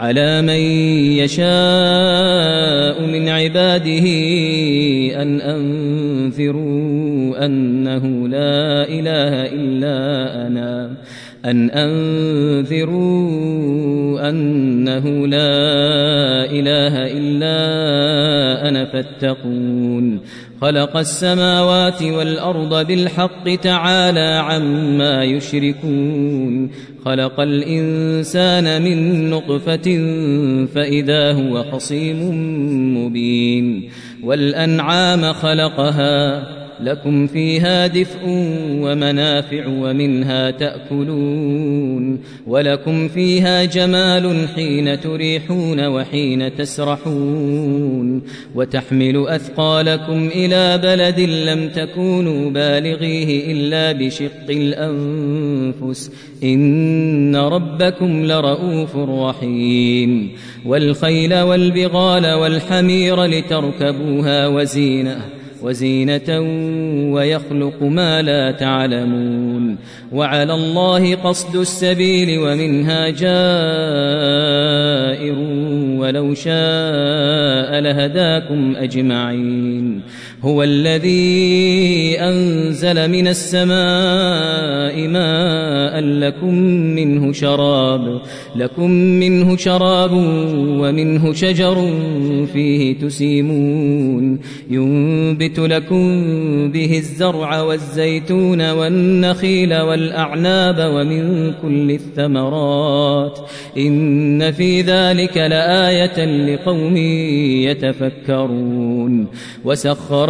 على من يشاء من عباده أن أنذروا أنه لا إله إلا أنا. أن أنذروا أنه لا إله إلا أنا فاتقون. خلق السماوات والأرض بالحق تعالى عما يشركون. خلق الإنسان من نطفة فإذا هو خصيم مبين والأنعام خلقها لكم فيها دفء ومنافع ومنها تأكلون ولكم فيها جمال حين تريحون وحين تسرحون وتحمل أثقالكم إلى بلد لم تكونوا بالغيه إلا بشق الأنفس إن ربكم لرؤوف رحيم والخيل والبغال والحمير لتركبوها وزينة وزينة ويخلق ما لا تعلمون وعلى الله قصد السبيل ومنها جائر ولو شاء لهداكم أجمعين هو الذي أنزل من السماء ماء لكم منه شراب لكم منه شراب ومنه شجر فيه تسيمون. ينبت لكم به الزرع والزيتون والنخيل والأعناب ومن كل الثمرات. إن في ذلك لآية لقوم يتفكرون. وسخر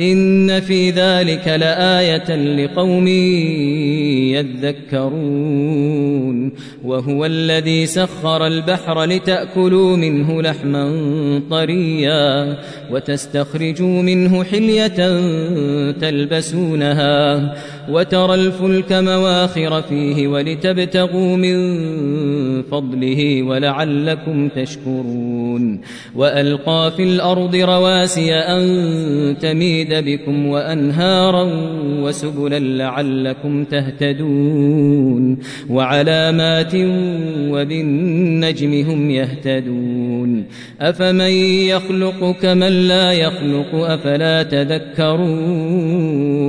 إن في ذلك لآية لقوم يذكرون وهو الذي سخر البحر لتأكلوا منه لحما طريا وتستخرجوا منه حلية تلبسونها وترى الفلك مواخر فيه ولتبتغوا من فضله ولعلكم تشكرون. وألقى في الأرض رواسي أن تميد بكم وأنهارا وسبلا لعلكم تهتدون. وعلامات وبالنجم هم يهتدون. أفمن يخلق كمن لا يخلق؟ أفلا تذكرون؟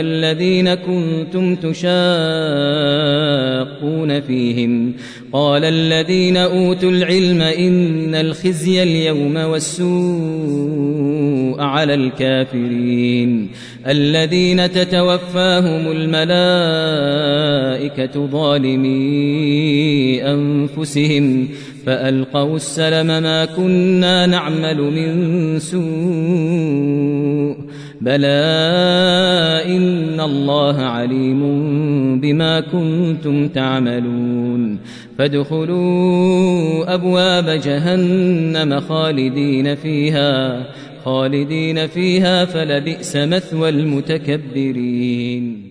الذين كنتم تشاقون فيهم قال الذين أوتوا العلم إن الخزي اليوم والسوء على الكافرين الذين تتوفاهم الملائكة ظالمي أنفسهم فألقوا السلم ما كنا نعمل من سوء بلى إن الله عليم بما كنتم تعملون فادخلوا أبواب جهنم خالدين فيها خالدين فيها فلبئس مثوى المتكبرين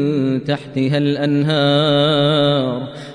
تحتها الأنهار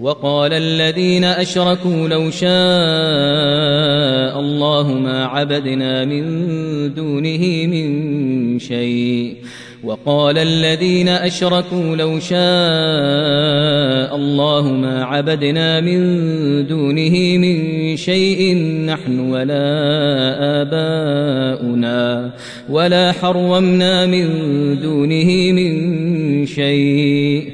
وقال الذين أشركوا لو شاء الله ما عبدنا من دونه من شيء. وقال الذين أشركوا لو شاء الله ما عبدنا من دونه من شيء نحن ولا آباؤنا ولا حرمنا من دونه من شيء.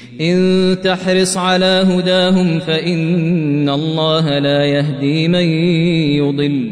إن تحرص على هداهم فإن الله لا يهدي من يضل.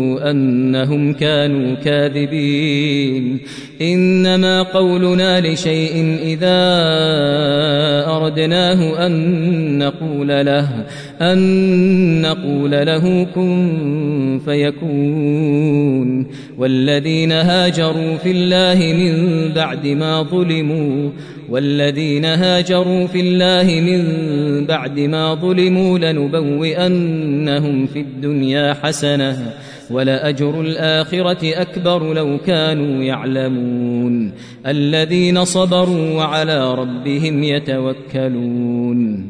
أنهم كانوا كاذبين. إنما قولنا لشيء إذا أردناه أن نقول له. أن نقول له كن فيكون. والذين هاجروا في الله من بعد ما ظلموا. والذين هاجروا في الله من بعد ما ظلموا لنبوئنهم في الدنيا حسنة ولأجر الآخرة أكبر لو كانوا يعلمون. الذين صبروا وعلى ربهم يتوكلون.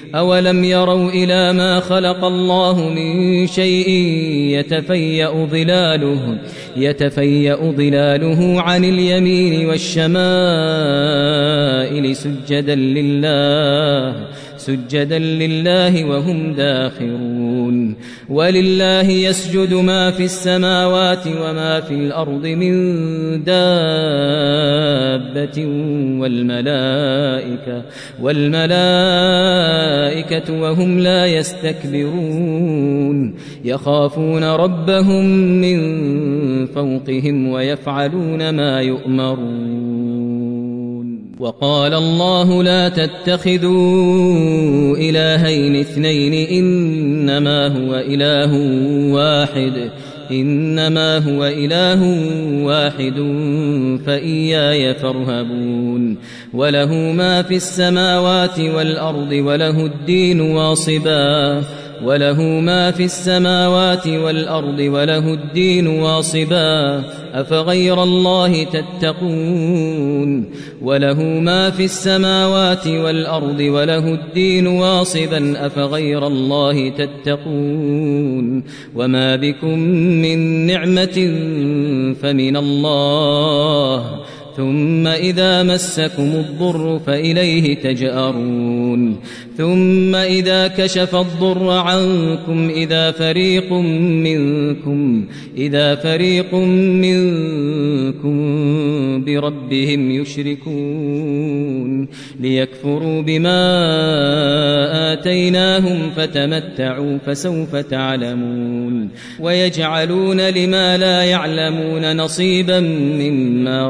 أولم يروا إلى ما خلق الله من شيء يتفيأ ظلاله يتفيأ ظلاله عن اليمين والشمائل سجدا لله سجدا لله وهم داخرون. ولله يسجد ما في السماوات وما في الأرض من دابة والملائكة والملائكة وهم لا يستكبرون. يخافون ربهم من فوقهم ويفعلون ما يؤمرون. وقال الله لا تتخذوا إلهين اثنين إنما هو إله واحد إنما هو إله واحد فإياي فارهبون. وله ما في السماوات والأرض وله الدين واصباً. وله ما في السماوات والأرض وله الدين واصبا أفغير الله تتقون؟ وله ما في السماوات والأرض وله الدين واصبا أفغير الله تتقون؟ وما بكم من نعمة فمن الله ثم إذا مسكم الضر فإليه تجأرون. ثم إذا كشف الضر عنكم إذا فريق منكم إذا فريق منكم بربهم يشركون. ليكفروا بما آتيناهم فتمتعوا فسوف تعلمون. ويجعلون لما لا يعلمون نصيبا مما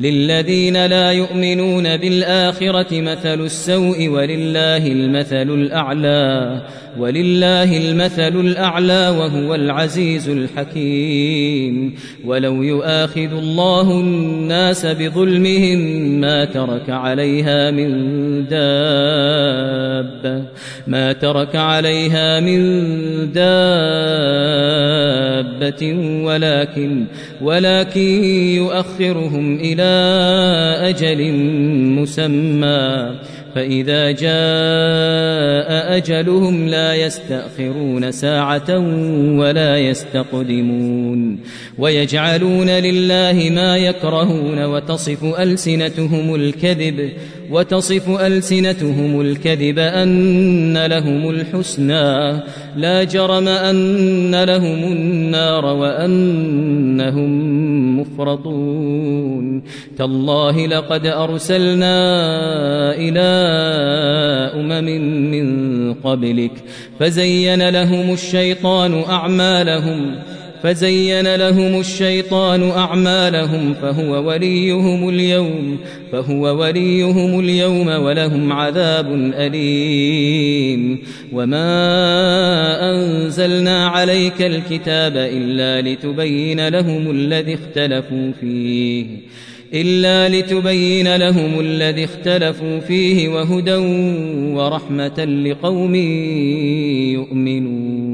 للذين لا يؤمنون بالآخرة مثل السوء ولله المثل الأعلى ولله المثل الأعلى وهو العزيز الحكيم. ولو يؤاخذ الله الناس بظلمهم ما ترك عليها من دابة ما ترك عليها من دابة ولكن ولكن يؤخرهم إلى أجل مسمى فإذا جاء أجلهم لا يستأخرون ساعة ولا يستقدمون ويجعلون لله ما يكرهون وتصف ألسنتهم الكذب وتصف ألسنتهم الكذب أن لهم الحسنى. لا جرم أن لهم النار وأنهم مفرطون. تالله لقد أرسلنا إلى أمم من قبلك فزين لهم الشيطان أعمالهم فزين لهم الشيطان أعمالهم فهو وليهم اليوم فهو وليهم اليوم ولهم عذاب أليم. وما أنزلنا عليك الكتاب إلا لتبين لهم الذي اختلفوا فيه إلا لتبين لهم الذي اختلفوا فيه وهدى ورحمة لقوم يؤمنون.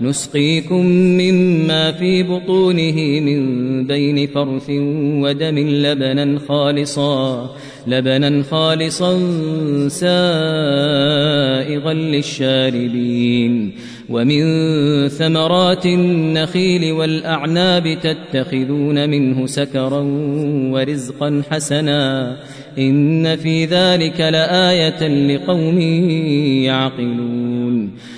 نسقيكم مما في بطونه من بين فرث ودم لبنا خالصا لبنا خالصا سائغا للشاربين. ومن ثمرات النخيل والأعناب تتخذون منه سكرا ورزقا حسنا. إن في ذلك لآية لقوم يعقلون.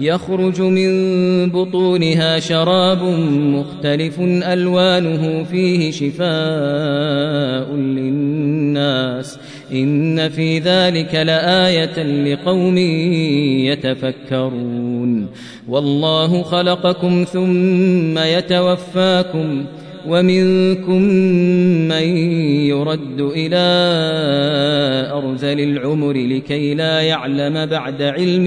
يخرج من بطونها شراب مختلف ألوانه فيه شفاء للناس إن في ذلك لآية لقوم يتفكرون والله خلقكم ثم يتوفاكم ومنكم من يرد إلى أرذل العمر لكي لا يعلم بعد علم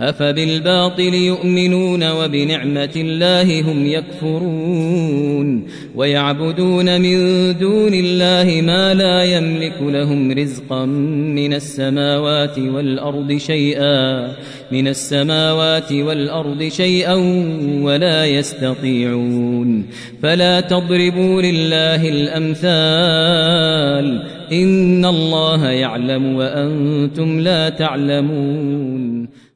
أفبالباطل يؤمنون وبنعمة الله هم يكفرون ويعبدون من دون الله ما لا يملك لهم رزقا من السماوات والأرض شيئا من السماوات والأرض شيئا ولا يستطيعون فلا تضربوا لله الأمثال إن الله يعلم وأنتم لا تعلمون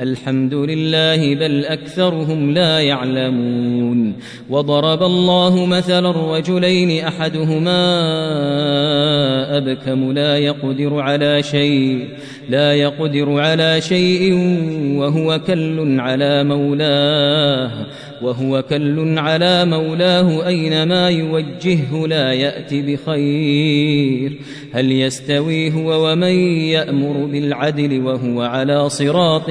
الحمد لله بل أكثرهم لا يعلمون. وضرب الله مثلا الرجلين أحدهما أبكم لا يقدر على شيء لا يقدر على شيء وهو كل على مولاه وهو كل على مولاه أينما يوجهه لا يأتي بخير. هل يستوي هو ومن يأمر بالعدل وهو على صراط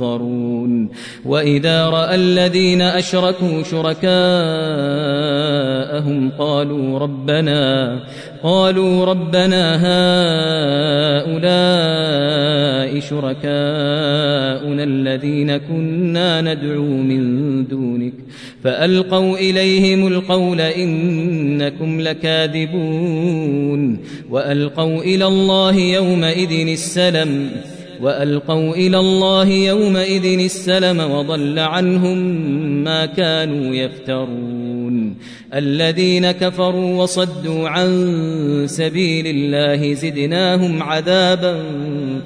ينظرون. وإذا رأى الذين أشركوا شركاءهم قالوا ربنا قالوا ربنا هؤلاء شركاؤنا الذين كنا ندعو من دونك. فألقوا إليهم القول إنكم لكاذبون. وألقوا إلى الله يومئذ السلم. وألقوا إلى الله يومئذ السلم وضل عنهم ما كانوا يفترون. الذين كفروا وصدوا عن سبيل الله زدناهم عذابا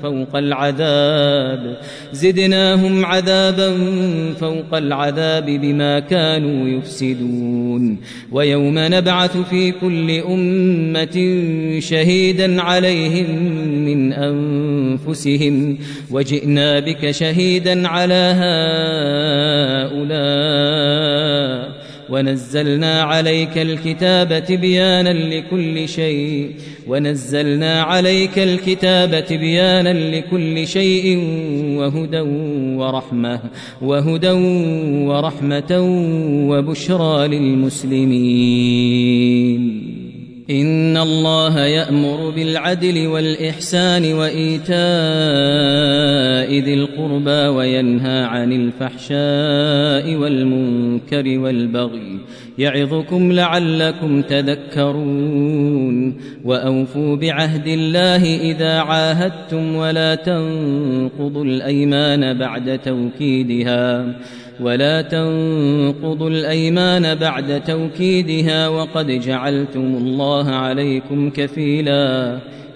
فوق العذاب زدناهم عذابا فوق العذاب بما كانوا يفسدون ويوم نبعث في كل أمة شهيدا عليهم من أنفسهم وجئنا بك شهيدا على هؤلاء ونزلنا عليك الكتاب تبيانا لكل شيء. ونزلنا عليك الكتاب تبيانا لكل شيء وهدى ورحمة وهدى ورحمة وبشرى للمسلمين. إن الله يأمر بالعدل والإحسان وإيتاء ذي القربى وينهى عن الفحشاء والمنكر والبغي يعظكم لعلكم تذكرون وأوفوا بعهد الله إذا عاهدتم ولا تنقضوا الأيمان بعد توكيدها ولا تنقضوا الأيمان بعد توكيدها وقد جعلتم الله عليكم كفيلا.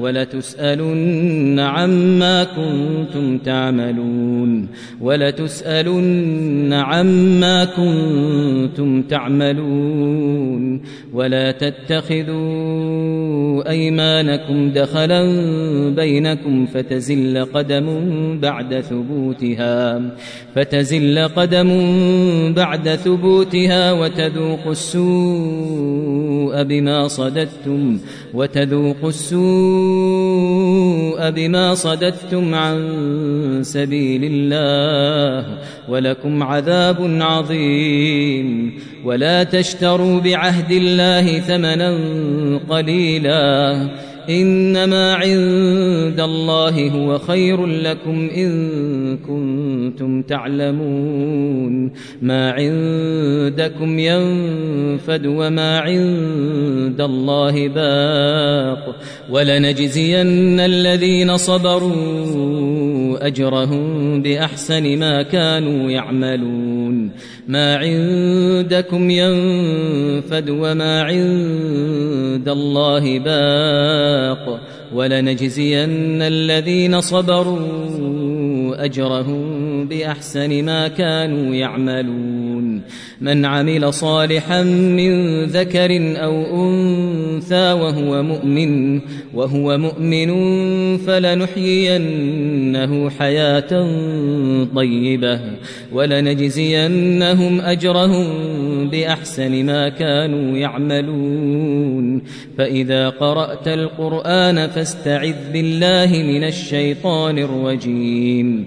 ولتسألن عما كنتم تعملون ولتسألن عما كنتم تعملون ولا تتخذوا أيمانكم دخلا بينكم فتزل قدم بعد ثبوتها فتزل قدم بعد ثبوتها وتذوقوا السوء بما صددتم وتذوقوا السوء بما صددتم عن سبيل الله ولكم عذاب عظيم ولا تشتروا بعهد الله ثمنا قليلا إنما عند الله هو خير لكم إن كنتم تعلمون. ما عندكم ينفد وما عند الله باق. ولنجزين الذين صبروا أجرهم بأحسن ما كانوا يعملون. ما عندكم ينفد وما عند الله باق. ولنجزين الذين صبروا أجرهم بأحسن ما كانوا يعملون. من عمل صالحا من ذكر أو أنثى وهو مؤمن وهو مؤمن فلنحيينه حياة طيبة ولنجزينهم أجرهم بأحسن ما كانوا يعملون. فإذا قرأت القرآن فاستعذ بالله من الشيطان الرجيم.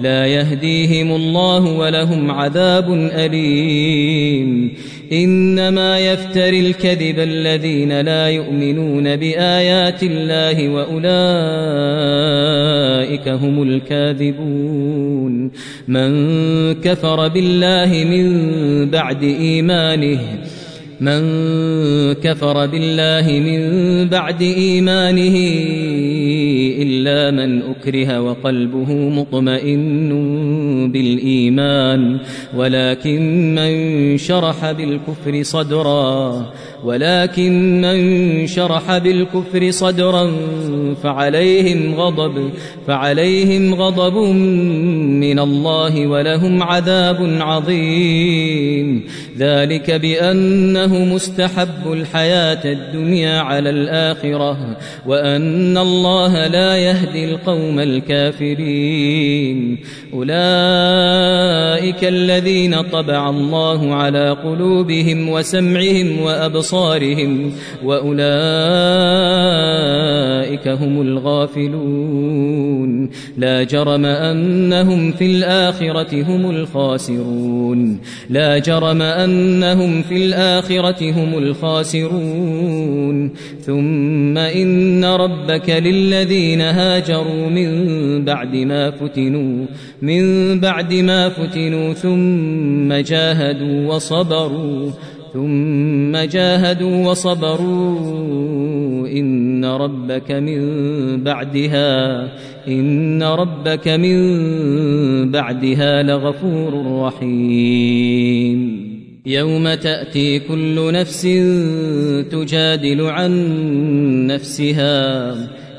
لا يهديهم الله ولهم عذاب أليم. إنما يفتري الكذب الذين لا يؤمنون بآيات الله وأولئك هم الكاذبون. من كفر بالله من بعد إيمانه من كفر بالله من بعد إيمانه إلا من أكره وقلبه مطمئن بالإيمان ولكن من شرح بالكفر صدرا ولكن من شرح بالكفر صدرا فعليهم غضب فعليهم غضب من الله ولهم عذاب عظيم. ذلك بأنه مستحب الحياة الدنيا على الآخرة وأن الله لا يهدي القوم الكافرين. أولئك الذين طبع الله على قلوبهم وسمعهم وابصارهم وأولئك هم الغافلون لا جرم أنهم في الآخرة هم الخاسرون لا جرم أنهم في الآخرة هم الخاسرون ثم إن ربك للذين هاجروا من بعد ما فتنوا من بعد ما فتنوا ثم جاهدوا وصبروا ثم جاهدوا وصبروا إن ربك من بعدها إن ربك من بعدها لغفور رحيم. يوم تأتي كل نفس تجادل عن نفسها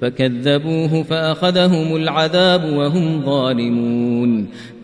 فكذبوه فأخذهم العذاب وهم ظالمون.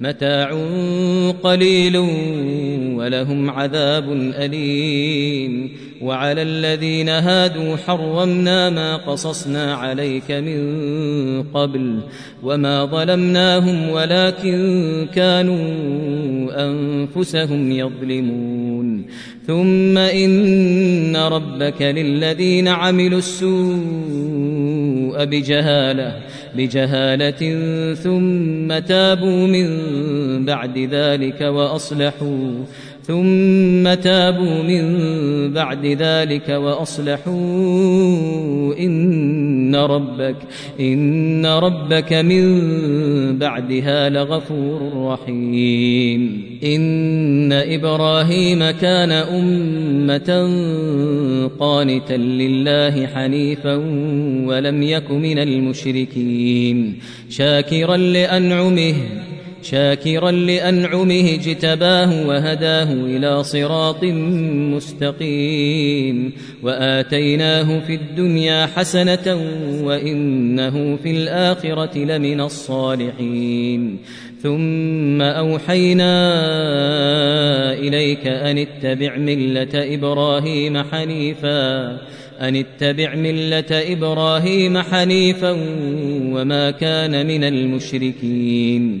متاع قليل ولهم عذاب أليم وعلى الذين هادوا حرمنا ما قصصنا عليك من قبل وما ظلمناهم ولكن كانوا أنفسهم يظلمون ثم إن ربك للذين عملوا السوء بجهالة بجهالة ثم تابوا من بعد ذلك وأصلحوا. ثم تابوا من بعد ذلك وأصلحوا إن ربك إن ربك من بعدها لغفور رحيم. إن إبراهيم كان أمة قانتا لله حنيفا ولم يك من المشركين شاكرا لأنعمه شاكرا لأنعمه اجتباه وهداه إلى صراط مستقيم وآتيناه في الدنيا حسنة وإنه في الآخرة لمن الصالحين ثم أوحينا إليك أن اتبع ملة إبراهيم حنيفا أن اتبع ملة إبراهيم حنيفا وما كان من المشركين